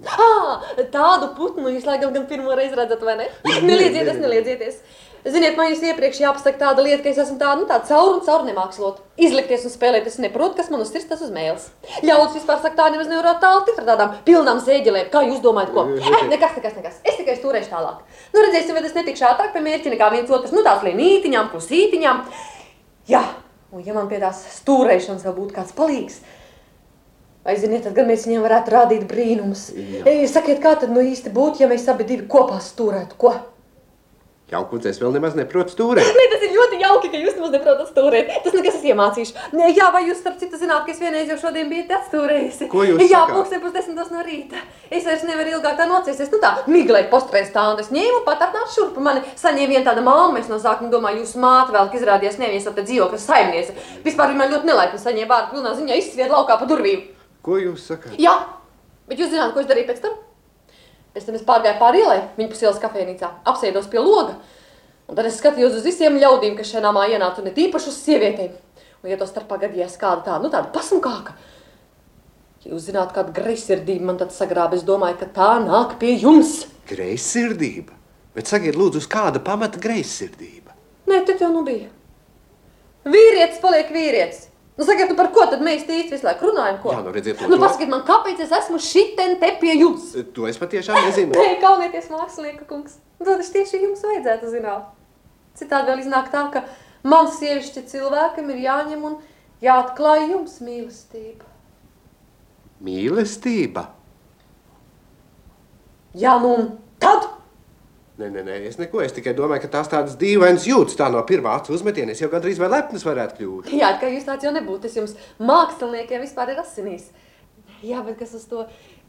Ah, tādu putnu jūs laikam gan pirmo reizi redzat, vai ne? Neliedzieties, neliedzieties. Ziniet, man jūs iepriekš jāpasaka tāda lieta, ka es esmu tāda, nu, tāda caur un caur nemākslot. Izlikties un spēlēt, es neprotu, kas man uz sirds tas uz mēles. Ļaudis vispār saka, tā nemaz nevarētu tālu tikt ar tādām pilnām zēģelēm. Kā jūs domājat, ko? Eh, nekas, nekas, nekas. Es tikai stūrēšu tālāk. Nu, redzēsim, vai tas netikšu ātrāk pie mērķa nekā viens otrs, nu, tās lienītiņām, klusītiņām. Jā, un ja man pie tās stūrēšanas vēl būtu kāds palīgs, Vai ziniet, tad mēs viņiem varētu rādīt brīnumus. Ej, Sakiet, kā tad nu īsti būtu, ja mēs abi divi kopā stūrētu? Ko? Jaukuns, es vēl nemaz neprotu stūrēt. Nē, tas ir ļoti jauki, ka jūs nemaz neprotat stūrēt. Tas nekas es iemācīšu. Nē, jā, vai jūs starp citu zināt, ka es vienreiz jau šodien biju te atstūrējusi? Ko jūs Jā, sakāt? pulksten pusdesmitos no rīta. Es vairs nevaru ilgāk tā nociesties. Nu tā, miglēt postrēn stāvu. Es ņēmu pat atnācu šurp. Mani saņēma viena tāda māma. Es no sākuma domāju, jūs māte vēl, ka izrādījās neviens te dzīvokļa saimniece. Vispār viņa man ļoti nelaipni saņēma vārdu pilnā ziņā izsvied laukā pa durvīm. Ko jūs sakāt? Jā, bet jūs zināt, ko es darīju pēc tam? Pēc tam es pārgāju pāri ielai, viņa pusielas kafejnīcā, apsēdos pie loga. Un tad es skatījos uz visiem ļaudīm, kas šajā namā ienāca, un ne tīpaši uz sievietēm. Un, ja to starpā gadījās kāda tāda, nu tāda pasmukāka, ja jūs zināt, kāda greizsirdība man tad sagrāba, es domāju, ka tā nāk pie jums. Greizsirdība. Bet sakiet, lūdzu, uz kāda pamata greizsirdība? Nē, tad jau nu bija. Vīrietis paliek vīrietis. Nu, sakiet, nu par ko tad mēs tīsti visu laiku runājam? Ko? Jā, nu redziet, Nu, pasakiet man, kāpēc es esmu šitien te pie jums? To es patiešām nezinu. Nē, kaunieties, mākslinieka kungs. Nu, Tad es tieši jums vajadzētu zināt. Citādi vēl iznāk tā, ka man sievišķi cilvēkam ir jāņem un jāatklāj jums mīlestība. Mīlestība. Jā, nu un tad? Nē, nē, nē, es neko. Es tikai domāju, ka tās tādas dīvainas jūtas tā no pirmā acu uzmetiena. Es jau gandrīz vai lepnas varētu kļūt. Jā, ka jūs tāds jau nebūtu. Tas jums māksliniekiem vispār ir asinīs. Jā, bet kas uz to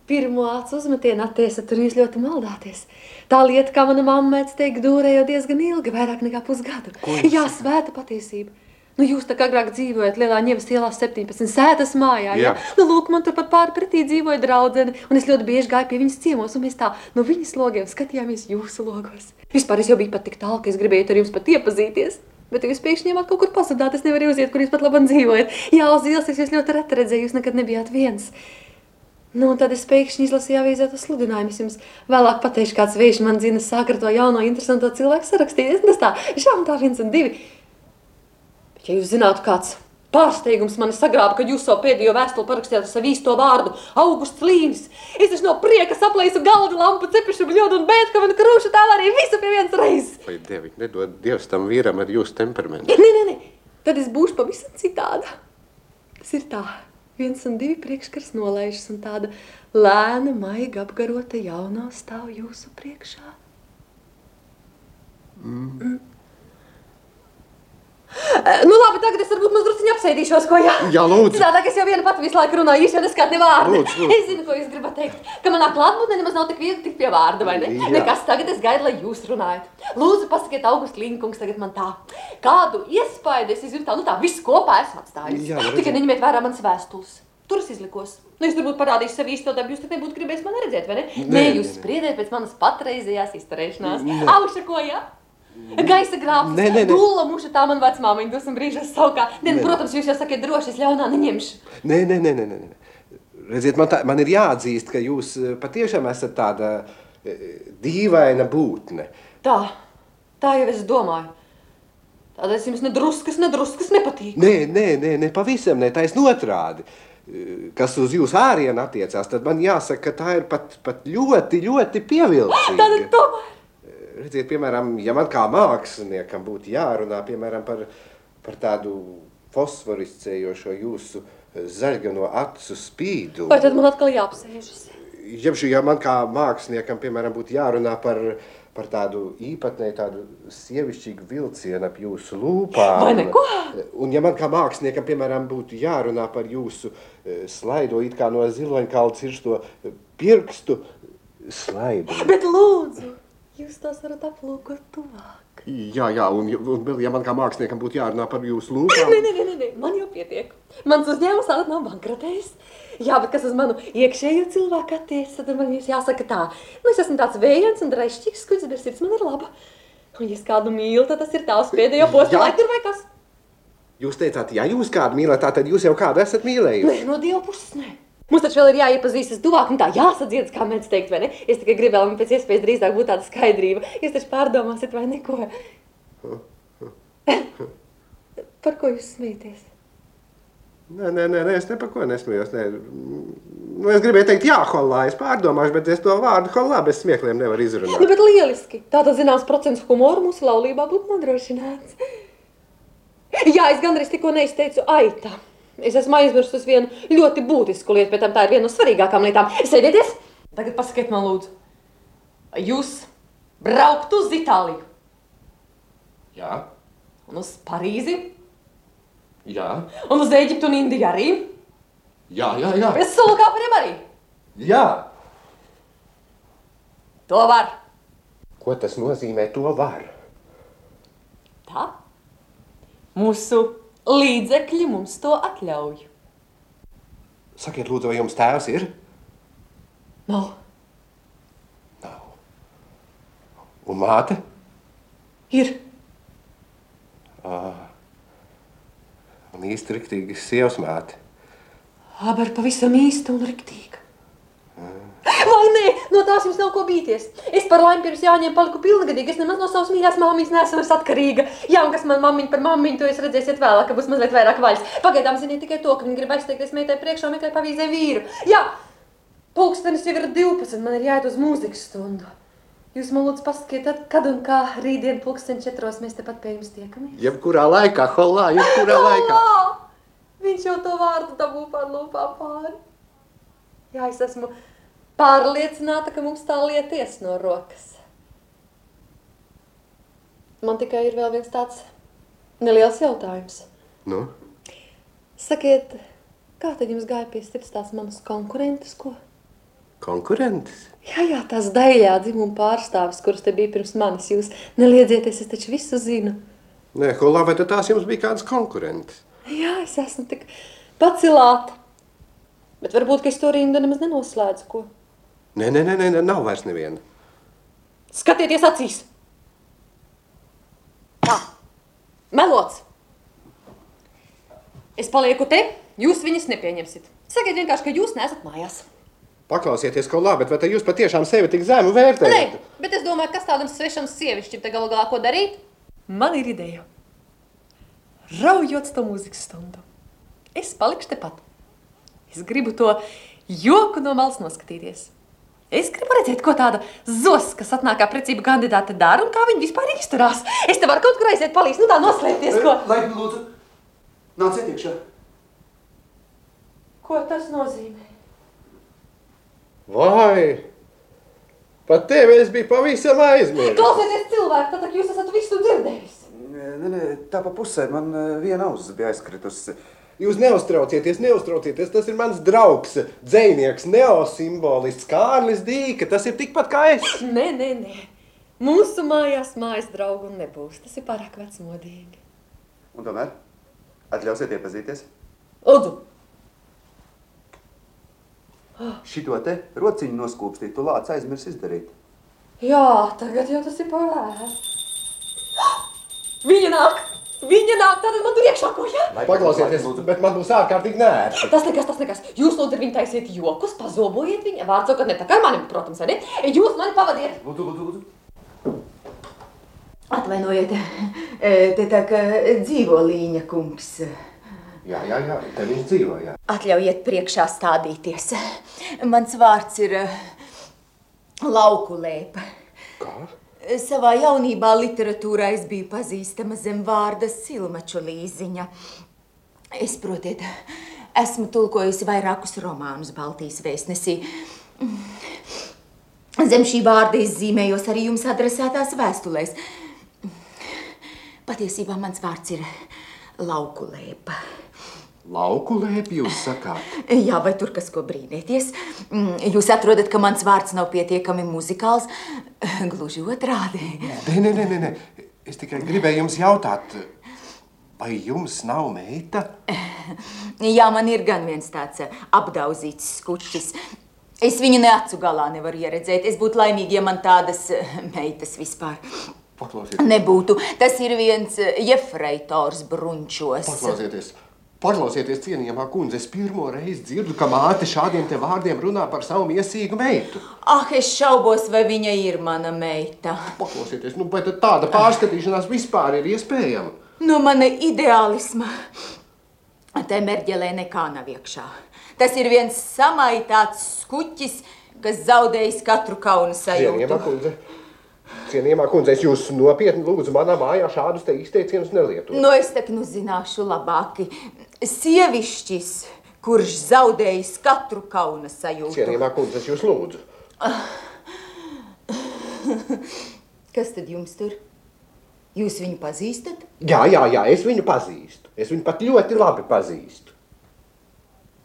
pirmo acu uzmetienu attiesa, tur jūs ļoti maldāties. Tā lieta, kā mana mamma mēdz teikt, dūrēja diezgan ilgi, vairāk nekā pusgadu. Jā, svēta patiesība. Nu, jūs tā kā agrāk dzīvojat Lielā Ņevas ielā 17, sētas mājā. Jā. Jā. Nu, lūk, man tur pat pāri pretī dzīvoja draudzene, un es ļoti bieži gāju pie viņas ciemos, un mēs tā no viņas logiem skatījāmies jūsu logos. Vispār es jau biju pat tik tālu, ka es gribēju ar jums pat iepazīties. Bet jūs pēkšņi ņemat kaut kur pazudāt, es nevaru uziet, kur jūs pat labi dzīvojat. Jā, uz ielas es jūs ļoti reti redzēju, jūs nekad nebijāt viens. Nu, un tad es pēkšņi izlasīju avīzē to sludinājumu. Es jums vēlāk pateikšu, kāds vējš man zina, sāk ar to jauno interesanto cilvēku sarakstīt. Es tas tā, žām tā viens un divi. Ja jūs zinātu, kāds pārsteigums man sagrāba, kad jūs savu pēdējo vēstuli parakstījāt ar savu īsto vārdu - Augusts Līnis. Es taču no prieka saplēsu galdu lampu, cepušu bļodu un bēdu, ka man krūša tā arī visu pie vienas reizes. Vai dievi, nedod Dievs tam vīram ar jūsu temperamentu? Nē, nē, nē, tad es būšu pavisam citāda. Tas ir tā, viens un divi priekškars nolaižas un tāda lēna, maiga apgarota jaunā stāv jūsu priekšā. Mm. Eh, Nu, labi, tagad es varbūt mazliet apsēdīšos, ko jā. Jā, lūdzu. Citādi, es jau vienu pati visu laiku runāju, jūs jau neskatāt ne vārdu. Lūdzu, lūdzu. Es zinu, ko jūs gribat teikt. Ka manā klātbūtnē nemaz nav tik viegli tikt pie vārda, vai ne? Jā. Nekas tagad es gaidu, lai jūs runājat. Lūdzu, pasakiet, Augusts Linkungs, tagad man tā. Kādu iespaidu es izjūtu tā, nu tā, viss kopā esmu atstājis. Jā, nu, Tikai neņemiet vērā manas vēstules. Tur es izlikos. Nu, es tur būtu parādījis sev īsto dabu, jūs nebūtu gribējis mani redzēt, vai ne? Nē, Nē, jūs spriediet pēc manas patreizējās izturēšanās. Auša ko, jā? Gaisa grāmatas, Nē, nē, nē. dūla muša, tā man vecmāmiņa dos un brīžos saukā. Nē, Nē. nu, protams, jūs jau sakiet droši, es ļaunā neņemšu. Nē, nē, nē, nē. nē. nē. Redziet, man, tā, man ir jāatzīst, ka jūs eh, patiešām esat tāda eh, dīvaina būtne. Tā, tā jau es domāju. Tādēļ es jums nedruskas, nedruskas nepatīk. Nē, nē, nē, ne pavisam ne taisnība otrādi. Kas uz jūsu ārienu attiecās, tad man jāsaka, ka tā ir pat, pat ļoti, ļoti pievilcīga. Tātad tomēr. Redziet, piemēram, ja man kā māksliniekam būtu jārunā piemēram, par, par tādu fosforiscējošo jūsu zaļgano acu spīdu. Vai tad man atkal jāapsēžas? Ja, ja man kā māksliniekam, piemēram, būtu jārunā par, par tādu īpatnēju, tādu sievišķīgu vilcienu ap jūsu lūpām. Vai neko? Un ja man kā māksliniekam, piemēram, būtu jārunā par jūsu eh, slaido it kā no ziloņkalna cirsto pirkstu slaidu. Bet lūdzu, jūs tos varat aplūkot tuvāk. Jā, jā, un, un vēl, ja man kā māksliniekam būtu jārunā par jūsu lūpām. Nē, nē, nē, nē, man jau pietiek. Mans uzņēmums tātad nav bankrotējis. Jā, bet kas uz manu iekšējo cilvēku attiecas, tad man jums jāsaka tā. Nu, es esmu tāds vējams un drešķīgs, kuģis, bet sirds man ir laba. Un, ja es kādu mīlu, tad tas ir tavs pēdējo postu Jā. laiku vai kas? Jūs teicāt, ja jūs kādu mīlat, tad jūs jau kādu esat mīlējuši. Nē, no dieva puses nē. Mums taču vēl ir jāiepazīstas tuvāk un tā jāsadziedz, kā mēs teikt, vai ne? Es tikai gribēju, lai pēc iespējas drīzāk būtu tāda skaidrība. Jūs taču pārdomāsiet vai neko. Par ko jūs smieties? Nē, nē, nē, nē, es ne par ko nesmējos. Nē. Nu, es gribēju teikt, jā, holā, es pārdomāšu, bet es to vārdu holā bez smiekliem nevaru Nu, izrunāt. bet lieliski. Tātad zināms procents humoru mūsu laulībā būtu nodrošināts. Jā, es gandrīz tikko neizteicu aita. Es esmu aizmirsus vienu ļoti būtisku lietu, bet tā ir viena no svarīgākām lietām. Sēdieties! Tagad pasakiet man, lūdzu, vai jūs brauktu uz Itāliju Jā, un uz Parīzi jā, un uz Eģiptu un Indiju arī? jā, jā. jā. Bez sulu kāpuriem arī? Jā, To var. ko tas nozīmē, to var. Tā? Mūsu līdzekļi mums to atļauj. Sakiet, lūdzu, vai jums tēvs ir? Nav. Un māte? Ir. Un īsti riktīgi sievas māte. Aber pavisam īsta un riktīga. Vai nē, no tās jums nav ko bīties. Es par laimi pirms jāņem paliku pilngadīga. Es nemaz no savas mīļās māmiņas neesmu vairs atkarīga. Jā, un kas man mammiņa par mammiņu, to jūs redzēsiet vēlāk, ka būs mazliet vairāk vaļas. Pagaidām ziniet tikai to, ka viņi grib aizsteigties meitai priekšā un meklē pavīzē vīru. Jā, pulkstenis jau ir 12, man ir jāiet uz mūzikas stundu. Jūs man lūdzu pasakiet, kad un kā rītdien pulksteni četros mēs tepat pie jums tiekamies. Jebkurā laikā, holā, jebkurā laikā. Lā! Viņš jau to vārdu dabū pār lūpām pāri. Jā, es esmu pārliecināta, ka mums tā lieta ies no rokas. Man tikai ir vēl viens tāds neliels jautājums. Nu? Sakiet, kā tad jums gāja pie sirds tās manas konkurences, ko? Konkurentes? Jā, jā, tās daļā dzimuma pārstāvis, kuras te bija pirms manis. Jūs neliedzieties, es taču visu zinu. Nē, holā, vai tās jums bija kādas konkurentes? Jā, es esmu tik pacilāta. Bet varbūt, ka es to rindu nemaz nenoslēdzu, ko? Nē, nē, nē, nē, nav vairs neviena. Skatieties acīs! Tā, melots! Es palieku te, jūs viņas nepieņemsiet. Sakiet vienkārši, ka jūs neesat mājās. Paklausieties, ko labi, bet vai jūs patiešām sevi tik zemu vērtējat? Nē, bet es domāju, kas tādam svešam sievišķim te galu galā ko darīt? Man ir ideja. Raujot to mūzikas stundu. Es palikšu tepat. Es gribu to joku no malas noskatīties. Es gribu redzēt, ko tāda zos, kas atnāk kā precība kandidāte dara un kā viņa vispār izturās. Es te varu kaut kur aiziet palīdz, nu tā noslēpties, ko. Laipni lūdzu, nāciet iekšā. Ko tas nozīmē? Vai? Pat tevi es biju pavisam aizmirsis. Klausieties, cilvēki, tad jūs esat visu dzirdējis. Nē, nē, tā pa pusē man eh, viena auss bija aizkritusi. Jūs neuztraucieties, neuztraucieties. Tas ir mans draugs, dzinieks, neosimbolists Kārlis Dīka. Tas ir tikpat kā es. Nē, nē, nē. Mūsu mājās mājas draugu nebūs. Tas ir pārāk vecmodīgi. Un tomēr atļausiet iepazīties. Lūdzu, Šito te rociņu noskūpstīt, tu lāc aizmirs izdarīt. jā, tagad jau tas ir pārāk. Viņa nāk! Viņa nāk! Tātad man tur iekšā ko, jā? Paklausieties, bet man būs ārkārtīgi nērti. Tas nekas, tas nekas. Jūs lūdzu ar viņu taisiet jokus, pazobojiet viņu. Vārds sakot, ne tā kā mani, protams, ne? Jūs mani pavadiet. Lūdzu, lūdzu, lūdzu. Atvainojiet, te tā kā dzīvo līņa kungs. Jā, jā, jā, te viņš dzīvo, jā. Atļaujiet priekšā stādīties. Mans vārds ir Lauku lēpa. Kā? Savā jaunībā literatūrā es biju pazīstama zem vārda Silmaču līziņa. Es, protiet, esmu tulkojusi vairākus romānus Baltijas vēstnesī. Zem šī vārda es zīmējos arī jums adresētās vēstulēs. Patiesībā mans vārds ir Lauku lēpa. Lauku lēpi jūs sakāt? Jā, vai tur kas ko brīnīties? Mm, Jūs atrodat, ka mans vārds nav pietiekami muzikāls. Gluži otrādi. Nē, nē, nē, nē, nē. Es tikai gribēju jums jautāt, vai jums nav meita? Jā, man ir gan viens tāds eh, apdauzīts skučis. Es viņu ne acu galā nevaru ieredzēt. Es būtu laimīga, ja man tādas eh, meitas vispār Paklausieties, nebūtu. Tas ir viens eh, jefreitors brunčos. paklausieties. Paklausieties, cienījamā kundze, es pirmo reizi dzirdu, ka māte šādiem te vārdiem runā par savu miesīgu meitu. Ah, es šaubos, vai viņa ir mana meita. Paklausieties, nu, vai tāda pārskatīšanās vispār ir iespējama? No mana ideālisma te merģelē nekā nav iekšā. Tas ir viens samaitāts skuķis, kas zaudējis katru kaunu Cienījamā sajūtu. kundze, cienījamā kundze, es jūs nopietni lūdzu manā mājā šādus te izteicienus nelietot. Nu, es tak nu zināšu labāk. Sievišķis, kurš zaudējis katru kauna sajūtu. Cienījamā kundze, es jūs lūdzu. Kas tad jums tur? Jūs viņu pazīstat? Jā, jā, jā, es viņu pazīstu. Es viņu pat ļoti labi pazīstu.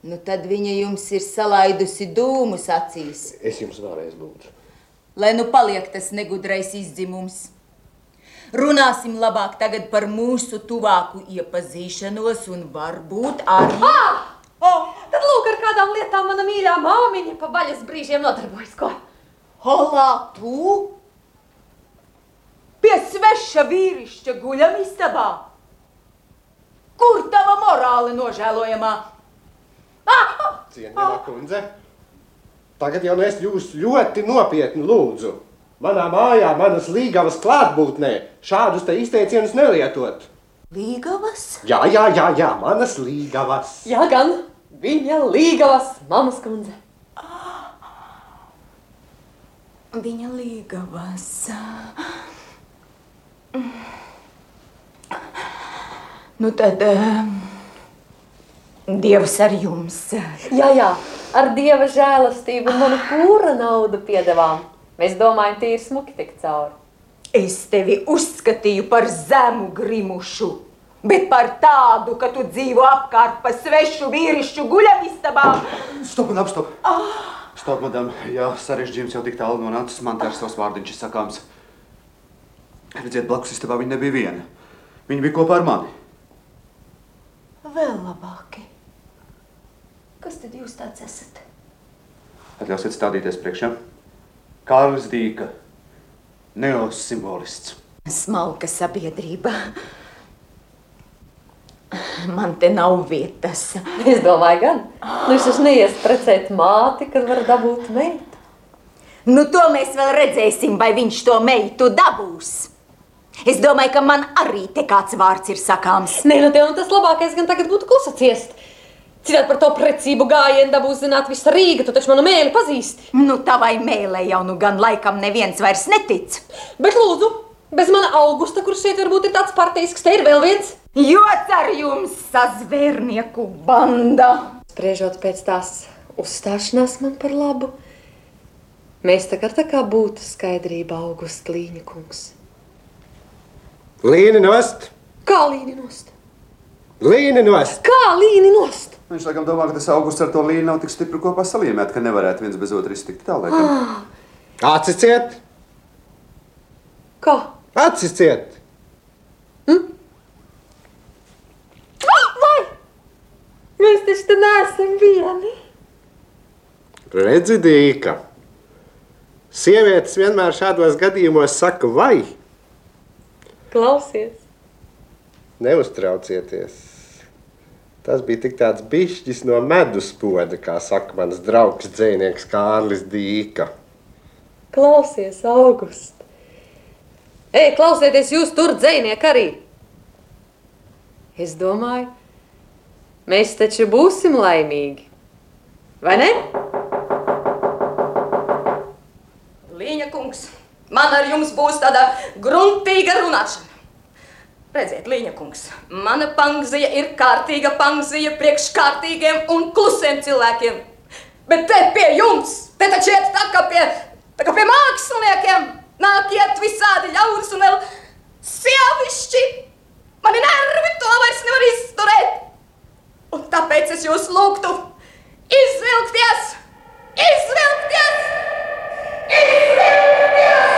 Nu, tad viņa jums ir salaidusi dūmus acīs. Es jums vēlreiz lūdzu. Lai nu paliek tas negudrais izdzimums. Runāsim labāk tagad par mūsu tuvāku iepazīšanos un varbūt arī... Ah! Oh, tad lūk, ar kādām lietām mana mīļā māmiņa pa vaļas brīžiem nodarbojas. Ko? Holā, tu? Pie sveša vīrišķa guļam istabā. Kur tava morāli nožēlojamā? Cienījamā kundze, tagad jau es jūs ļoti nopietni lūdzu. Manā mājā, manas līgavas klātbūtnē, šādus te izteicienus nelietot. Līgavas? Jā, jā, jā, jā, manas līgavas. Jā, gan viņa līgavas mammas kundze. Viņa līgavas. Nu tad, eh, Dievs ar jums. Jā, jā, ar dieva žēlastību un manu pūra naudu piedevām. Mēs domājam, tīri smuki tik cauri. Es tevi uzskatīju par zemu grimušu, bet par tādu, ka tu dzīvo apkārt pa svešu vīrišķu guļamistabā. Stop, man apstop! Stop, madam, jā, sarežģījums jau tik tālu nonācis, man tā ir savs vārdiņš ir sakāms. Redziet, blakus istabā viņa nebija viena. Viņa bija kopā ar mani. Vēl labāki. Kas tad jūs tāds esat? Atļausiet stādīties priekšā. Kārlis Dīka, neos simbolists. Smalka sabiedrība. Man te nav vietas. Es domāju, gan. Nu, es esmu neies precēt māti, kad var dabūt meitu. Nu, to mēs vēl redzēsim, vai viņš to meitu dabūs. Es domāju, ka man arī te kāds vārds ir sakāms. Nē, nu tev tas labākais gan tagad būtu klusa ciest. Citādi par to precību gājienu dabūs zināt visa Rīga, tu taču manu mēli pazīsti. Nu, tavai mēlē jau nu gan laikam neviens vairs netic. Bet lūdzu, bez mana augusta, kurš šeit varbūt ir tāds partijisks, te ir vēl viens. Jots ar jums, sazvērnieku banda! Spriežot pēc tās uzstāšanās man par labu, mēs tagad tā kā būtu skaidrība augusta līņa kungs. Līni nost! Kā līni nost? Līni nost! Kā līni nost? Viņš laikam domā, ka tas augusts ar to līniju nav tik stipri kopā salīmēt, ka nevarētu viens bez otra iztikt tālāk. Acis ciet! Kā? Acis ciet! Vai? Mēs taču te neesam vieni. Redzi, Dīka, sievietes vienmēr šādos gadījumos saka, vai Klausies. neuztraucieties. Tas bija tik tāds bišķis no medus poda, kā saka mans draugs dzēnieks Kārlis Dīka. Klausies, August. Ej, klausieties, jūs tur dzēnieki arī! Es domāju, mēs taču būsim laimīgi. Vai ne? Līņa kungs, man ar jums būs tāda gruntīga runāšana. Redziet, Līņakungs, mana pangzija ir kārtīga pangzija priekš kārtīgiem un klusiem cilvēkiem. Bet te pie jums, te taču iet tā kā pie, tā kā pie māksliniekiem, nāk iet visādi ļaunas un vēl sievišķi. Mani nervi to vairs nevar izturēt. Un tāpēc es jūs lūgtu izvilkties, izvilkties, izvilkties!